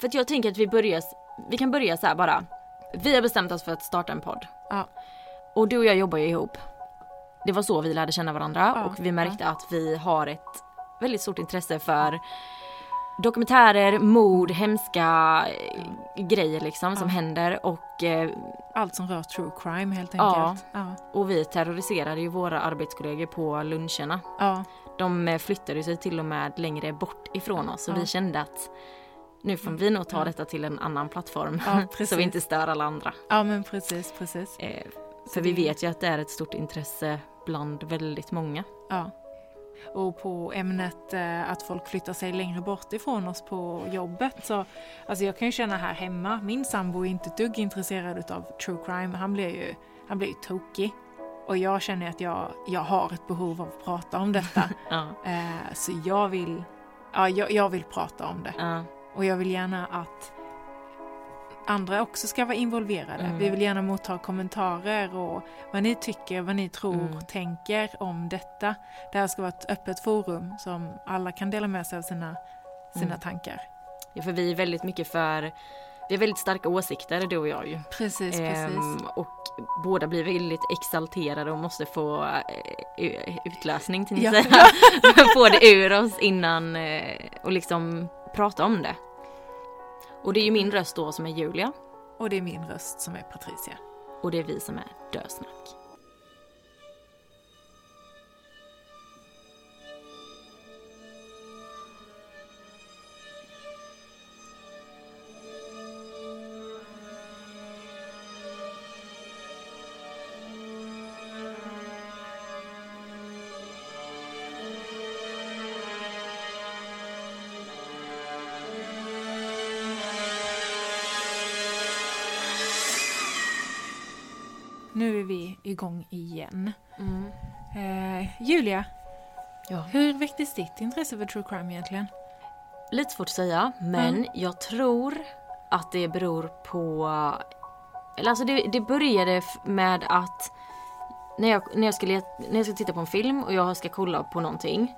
För att jag tänker att vi börjar, vi kan börja så här bara. Vi har bestämt oss för att starta en podd. Ja. Och du och jag jobbar ju ihop. Det var så vi lärde känna varandra Ja, och vi märkte att vi har ett väldigt stort intresse för dokumentärer, mord, hemska eh, grejer liksom som händer och, eh, Allt som rör true crime helt Ja. enkelt. Ja. och vi terroriserade ju våra arbetskollegor på luncherna. Ja. De eh, flyttade sig till och med längre bort ifrån oss och Ja. vi kände att nu får vi nog ta detta till en annan plattform Ja, så vi inte stör alla andra. ja men precis, precis. Eh, för vi vet ju att det är ett stort intresse bland väldigt många. Ja. Och på ämnet eh, att folk flyttar sig längre bort ifrån oss på jobbet så alltså jag kan ju känna här hemma, min sambo är inte ett dugg intresserad av true crime. Han blir ju, han blir ju tokig. Och jag känner att jag, jag har ett behov av att prata om detta. Ja, eh, så jag vill, ja, jag, jag vill prata om det. ja, Och jag vill gärna att andra också ska vara involverade. Mm. Vi vill gärna motta kommentarer och vad ni tycker, vad ni tror, Mm. tänker om detta. Det här ska vara ett öppet forum som alla kan dela med sig av sina, sina Mm. tankar. Ja, för vi är väldigt mycket för, vi har väldigt starka åsikter du och jag ju. Precis, precis. Ehm, och båda blir väldigt exalterade och måste få eh, utlösning till Ja. få det ur oss innan eh, och liksom prata om det. Och det är ju min röst då som är Julia Och det är min röst som är Patricia. och det är vi som är Dösnack. Nu är vi igång igen. Mm. Eh, Julia, Ja. hur väcktes ditt intresse för true crime egentligen? Lite svårt att säga, men jag tror att det beror på... Eller alltså det, det började med att när jag, när, jag ska let, när jag ska titta på en film och jag ska kolla på någonting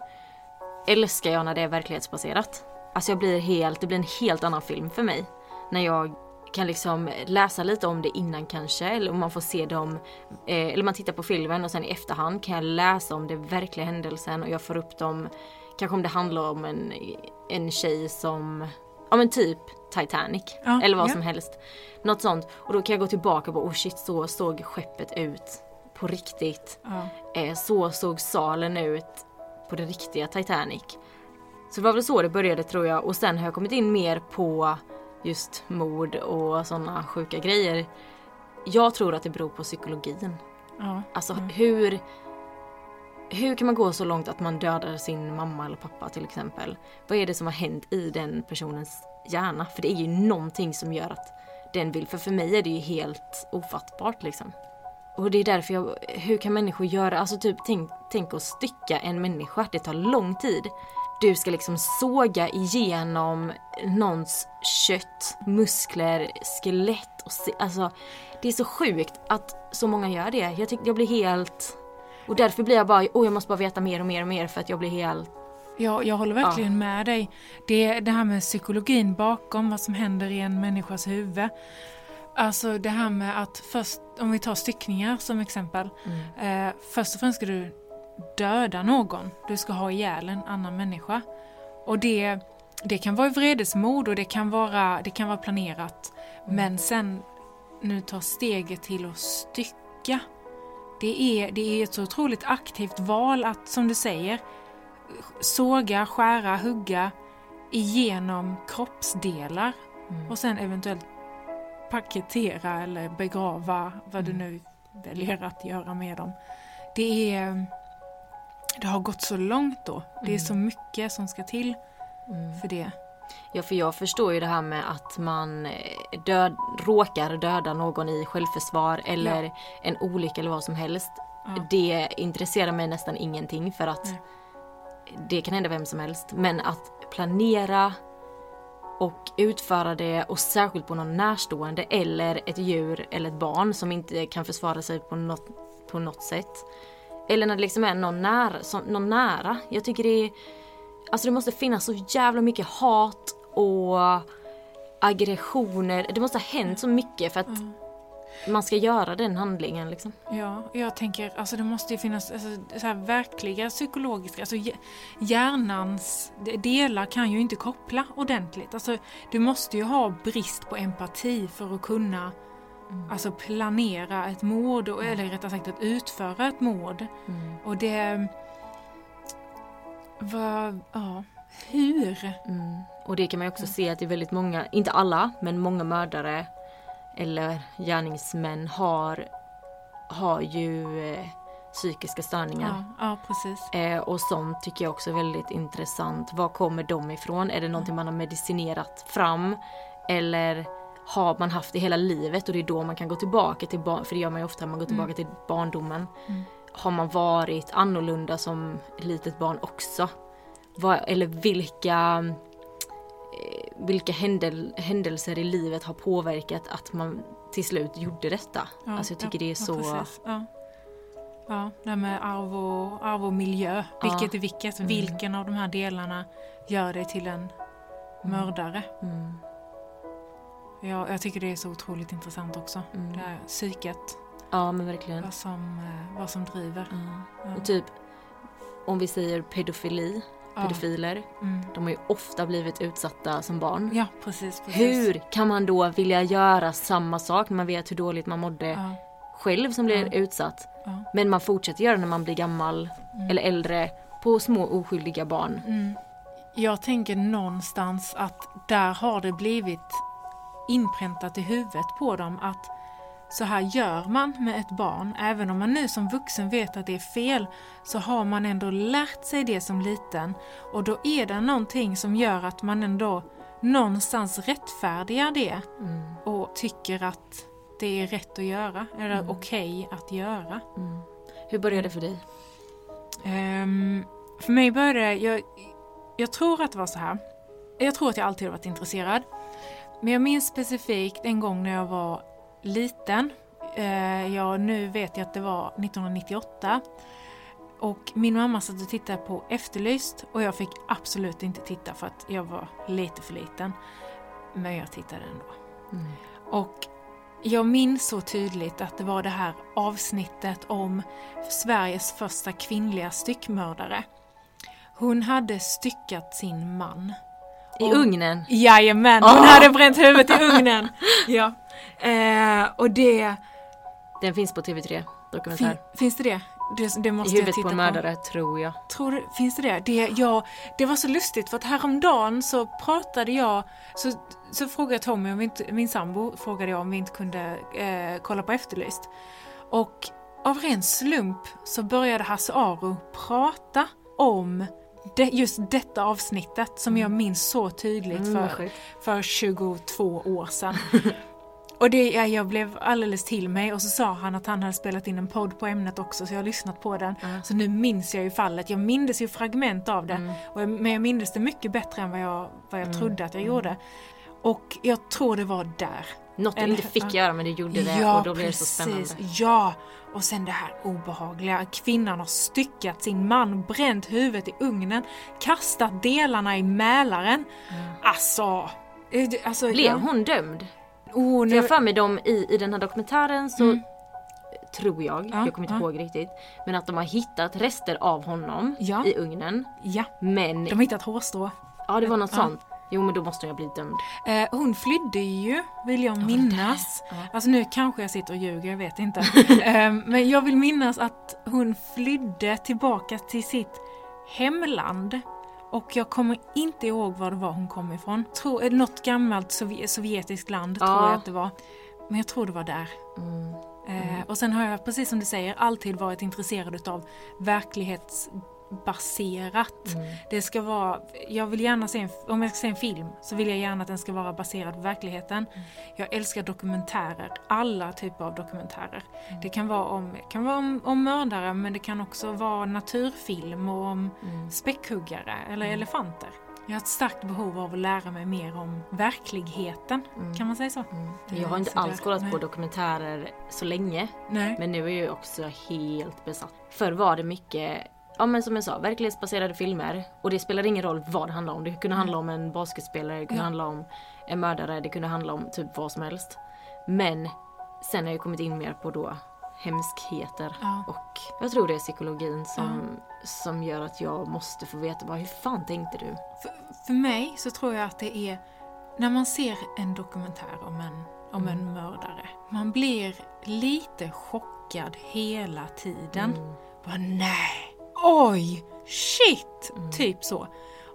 älskar jag när det är verklighetsbaserat. Alltså jag blir helt, det blir en helt annan film för mig. När jag kan liksom läsa lite om det innan kanske, eller om man får se dem, eh, eller man tittar på filmen och sen i efterhand kan jag läsa om den verkliga händelsen och jag får upp dem, kanske om det handlar om en, en tjej som, ja men typ Titanic, Ja, eller vad ja. som helst. Något sånt. Och då kan jag gå tillbaka och bara, oh shit så såg skeppet ut på riktigt. Ja. Eh, så såg salen ut på det riktiga Titanic. Så det var väl så det började tror jag och sen har jag kommit in mer på just mord och sådana sjuka grejer. Jag tror att det beror på psykologin. Ja. Alltså hur, hur kan man gå så långt att man dödar sin mamma eller pappa till exempel? Vad är det som har hänt i den personens hjärna? För det är ju någonting som gör att den vill, för för mig är det ju helt ofattbart liksom. Och det är därför jag, hur kan människor göra, alltså typ tänk, tänk att stycka en människa, det tar lång tid. Du ska liksom såga igenom någons kött, muskler, skelett och se, alltså det är så sjukt att så många gör det. Jag tycker jag blir helt och därför blir jag bara, åh jag måste bara veta mer och mer och mer för att jag blir helt Jag, jag håller verkligen med dig. Det, det här med psykologin bakom vad som händer i en människas huvud. Alltså det här med att först, om vi tar styckningar som exempel. Eh, först och främst ska du döda någon. Du ska ha ihjäl en annan människa. Och det, det kan vara vredesmod och det kan vara, det kan vara planerat. Men sen nu ta steget till att stycka. Det är, det är ett så otroligt aktivt val att, som du säger, såga, skära, hugga igenom kroppsdelar och sen eventuellt paketera eller begrava vad du nu väljer att göra med dem. Det är det har gått så långt då. Det är så mycket som ska till för det. Ja, för jag förstår ju det här med att man eh, död, råkar döda någon i självförsvar eller Ja. en olycka eller vad som helst. Ja. Det intresserar mig nästan ingenting för att Nej. det kan hända vem som helst. Men att planera och utföra det och särskilt på någon närstående eller ett djur eller ett barn som inte kan försvara sig på något, på något sätt. Eller när det liksom är någon nära, som, någon nära. Jag tycker det är Alltså det måste finnas så jävla mycket hat och aggressioner. Det måste ha hänt så mycket för att man ska göra den handlingen liksom. Ja, jag tänker alltså det måste ju finnas alltså, så här verkliga psykologiska, alltså hj- hjärnans de- delar kan ju inte koppla ordentligt. Alltså du måste ju ha brist på empati för att kunna alltså planera ett mord, och- eller rättare sagt att utföra ett mord. Och det... Vad, ja, hur? Mm. Och det kan man också se att det är väldigt många, inte alla, men många mördare eller gärningsmän har, har ju eh, psykiska störningar. Ja, ja precis. Eh, och sånt tycker jag också är väldigt intressant. Var kommer de ifrån? Är det någonting man har medicinerat fram? Eller har man haft det hela livet och det är då man kan gå tillbaka till barn, för det gör man ju ofta, man går tillbaka till barndomen. Har man varit annorlunda som litet barn också? Vad, eller vilka eh, vilka händel, händelser i livet har påverkat att man till slut gjorde detta? Ja, alltså jag tycker ja, det är så... Ja, ja. det här med arv och, arv och miljö. Vilket är vilket? Vilken av de här delarna gör dig till en mördare? Mm, Ja, jag tycker det är så otroligt intressant också. Mm. Det här psyket, ja men verkligen. vad som, eh, vad som driver. Ja. Och typ om vi säger pedofili, Ja. pedofiler. Mm. De har ju ofta blivit utsatta som barn. Ja, precis. precis. Hur kan man då vilja göra samma sak när man vet hur dåligt man mådde Ja, själv som blir utsatt? Mm. Men man fortsätter göra det när man blir gammal eller äldre på små oskyldiga barn. Jag tänker någonstans att där har det blivit inpräntat i huvudet på dem att så här gör man med ett barn. Även om man nu som vuxen vet att det är fel så har man ändå lärt sig det som liten. Och då är det någonting som gör att man ändå någonstans rättfärdigar det och tycker att det är rätt att göra, eller okej att göra. Hur började det för dig? Ehm, för mig började jag, jag tror att det var så här. Jag tror att jag alltid har varit intresserad. Men jag minns specifikt en gång när jag var liten. Eh, jag, nu vet jag att det var 1998. Och min mamma satt och tittade på Efterlyst och jag fick absolut inte titta för att jag var lite för liten. Men jag tittade ändå. Och jag minns så tydligt att det var det här avsnittet om Sveriges första kvinnliga styckmördare. Hon hade styckat sin man. I Och- ugnen? Jajamän, hon hade bränt huvudet i ugnen. ja. Eh, och det... Den finns på TV3 dokumentär. Fin, finns det det? Det, det måste I jag huvudet titta på en mördare tror jag. Tror finns det det? Det, ja, det var så lustigt för att häromdagen så pratade jag, så, så frågade jag Tommy, om vi inte, min sambo, frågade jag om vi inte kunde eh, kolla på Efterlyst. Och av ren slump så började Hasse Aro prata om det, just detta avsnittet som jag minns så tydligt Mm, för, för 22 år sedan. Och det, ja, jag blev alldeles till mig och så sa han att han hade spelat in en podd på ämnet också så jag har lyssnat på den. Så nu minns jag ju fallet. Jag mindes ju fragment av det. Och jag, men jag mindes det mycket bättre än vad jag, vad jag trodde att jag gjorde. Och jag tror det var där. Något En- inte fick göra men du gjorde det ja, och då blev det så spännande. Ja, och sen det här obehagliga. Kvinnan har styckat sin man, bränt huvudet i ugnen, kastat delarna i Mälaren. Alltså... eh, det- alltså Blev ja. hon dömd? Oh, nu, jag för mig dem i, i den här dokumentären så tror jag, Ja, jag kommer inte ja. ihåg riktigt, men att de har hittat rester av honom Ja. i ugnen. ja, Men, de har hittat hårstrå. ja det var något sånt. Jo men då måste jag bli dömd. Eh, hon flydde ju, vill jag minnas. Ja. Alltså nu kanske jag sitter och ljuger, jag vet inte. eh, men jag vill minnas att hon flydde tillbaka till sitt hemland. Och jag kommer inte ihåg var det var hon kom ifrån. Tror, eh, något gammalt sovje- sovjetiskt land Ja. tror jag att det var. Men jag tror det var där. Mm. Eh, och sen har jag, precis som du säger, alltid varit intresserad utav verklighets baserat. Mm. Det ska vara, jag vill gärna se en, om jag ska se en film så vill jag gärna att den ska vara baserad på verkligheten. Mm. Jag älskar dokumentärer, alla typer av dokumentärer. Mm. Det kan vara, om, kan vara om, om mördare men det kan också vara naturfilm och om Mm. späckhuggare eller elefanter. Jag har ett starkt behov av att lära mig mer om verkligheten, kan man säga så? Jag har inte Så alls kollat på dokumentärer så länge. Nej. Men nu är jag också helt besatt. Förr var det mycket, ja men som jag sa, verklighetsbaserade filmer. Och det spelar ingen roll vad det handlar om. Det kunde handla om en basketspelare, det kunde Ja. handla om en mördare, det kunde handla om typ vad som helst. Men sen har jag kommit in mer på då hemskheter. Ja. Och jag tror det är psykologin som, som gör att jag måste få veta bara, hur fan tänkte du? För, för mig så tror jag att det är när man ser en dokumentär om en, om en mördare. Man blir lite chockad hela tiden. Bara nej, oj, shit, typ så.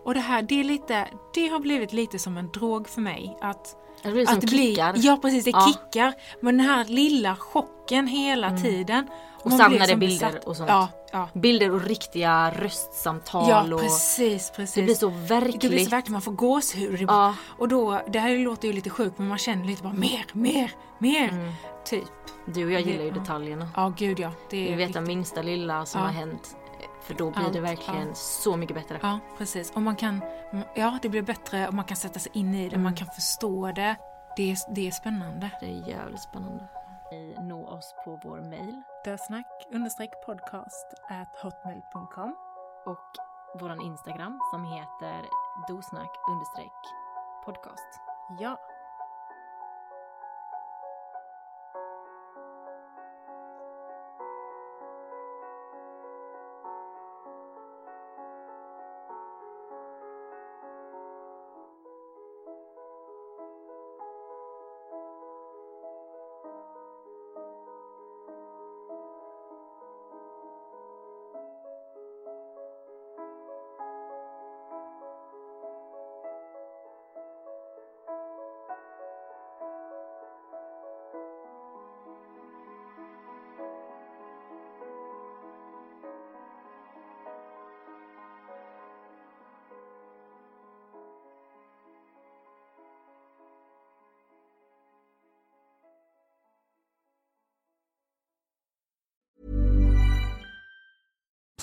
Och det här, det är lite, det har blivit lite som en drog för mig. Att, Det blir som att kickar. ja precis, det Ja. kickar. Men den här lilla chocken hela tiden. Och samlade bilder besatt. och sånt. Ja, ja. Bilder och riktiga röstsamtal Ja, och precis, precis. det blir så verkligt. Det blir så verkligen, man får gåshud. Ja. Och då, det här låter ju lite sjukt men man känner lite bara mer, mer, mer. Mm. Typ. Du och jag gillar ju detaljerna. Ja, gud ja. Det Vi är vet det viktigt. minsta lilla som har hänt. För då blir det Allt, verkligen ja. så mycket bättre. Ja, precis. Och man kan, ja det blir bättre och man kan sätta sig in i det, Mm. man kan förstå det. Det är, det är spännande. Det är jävligt spännande. Ni når oss på vår mail Dösnack understreck podcast at hotmail.com. och våran Instagram som heter dosnack podcast. Ja.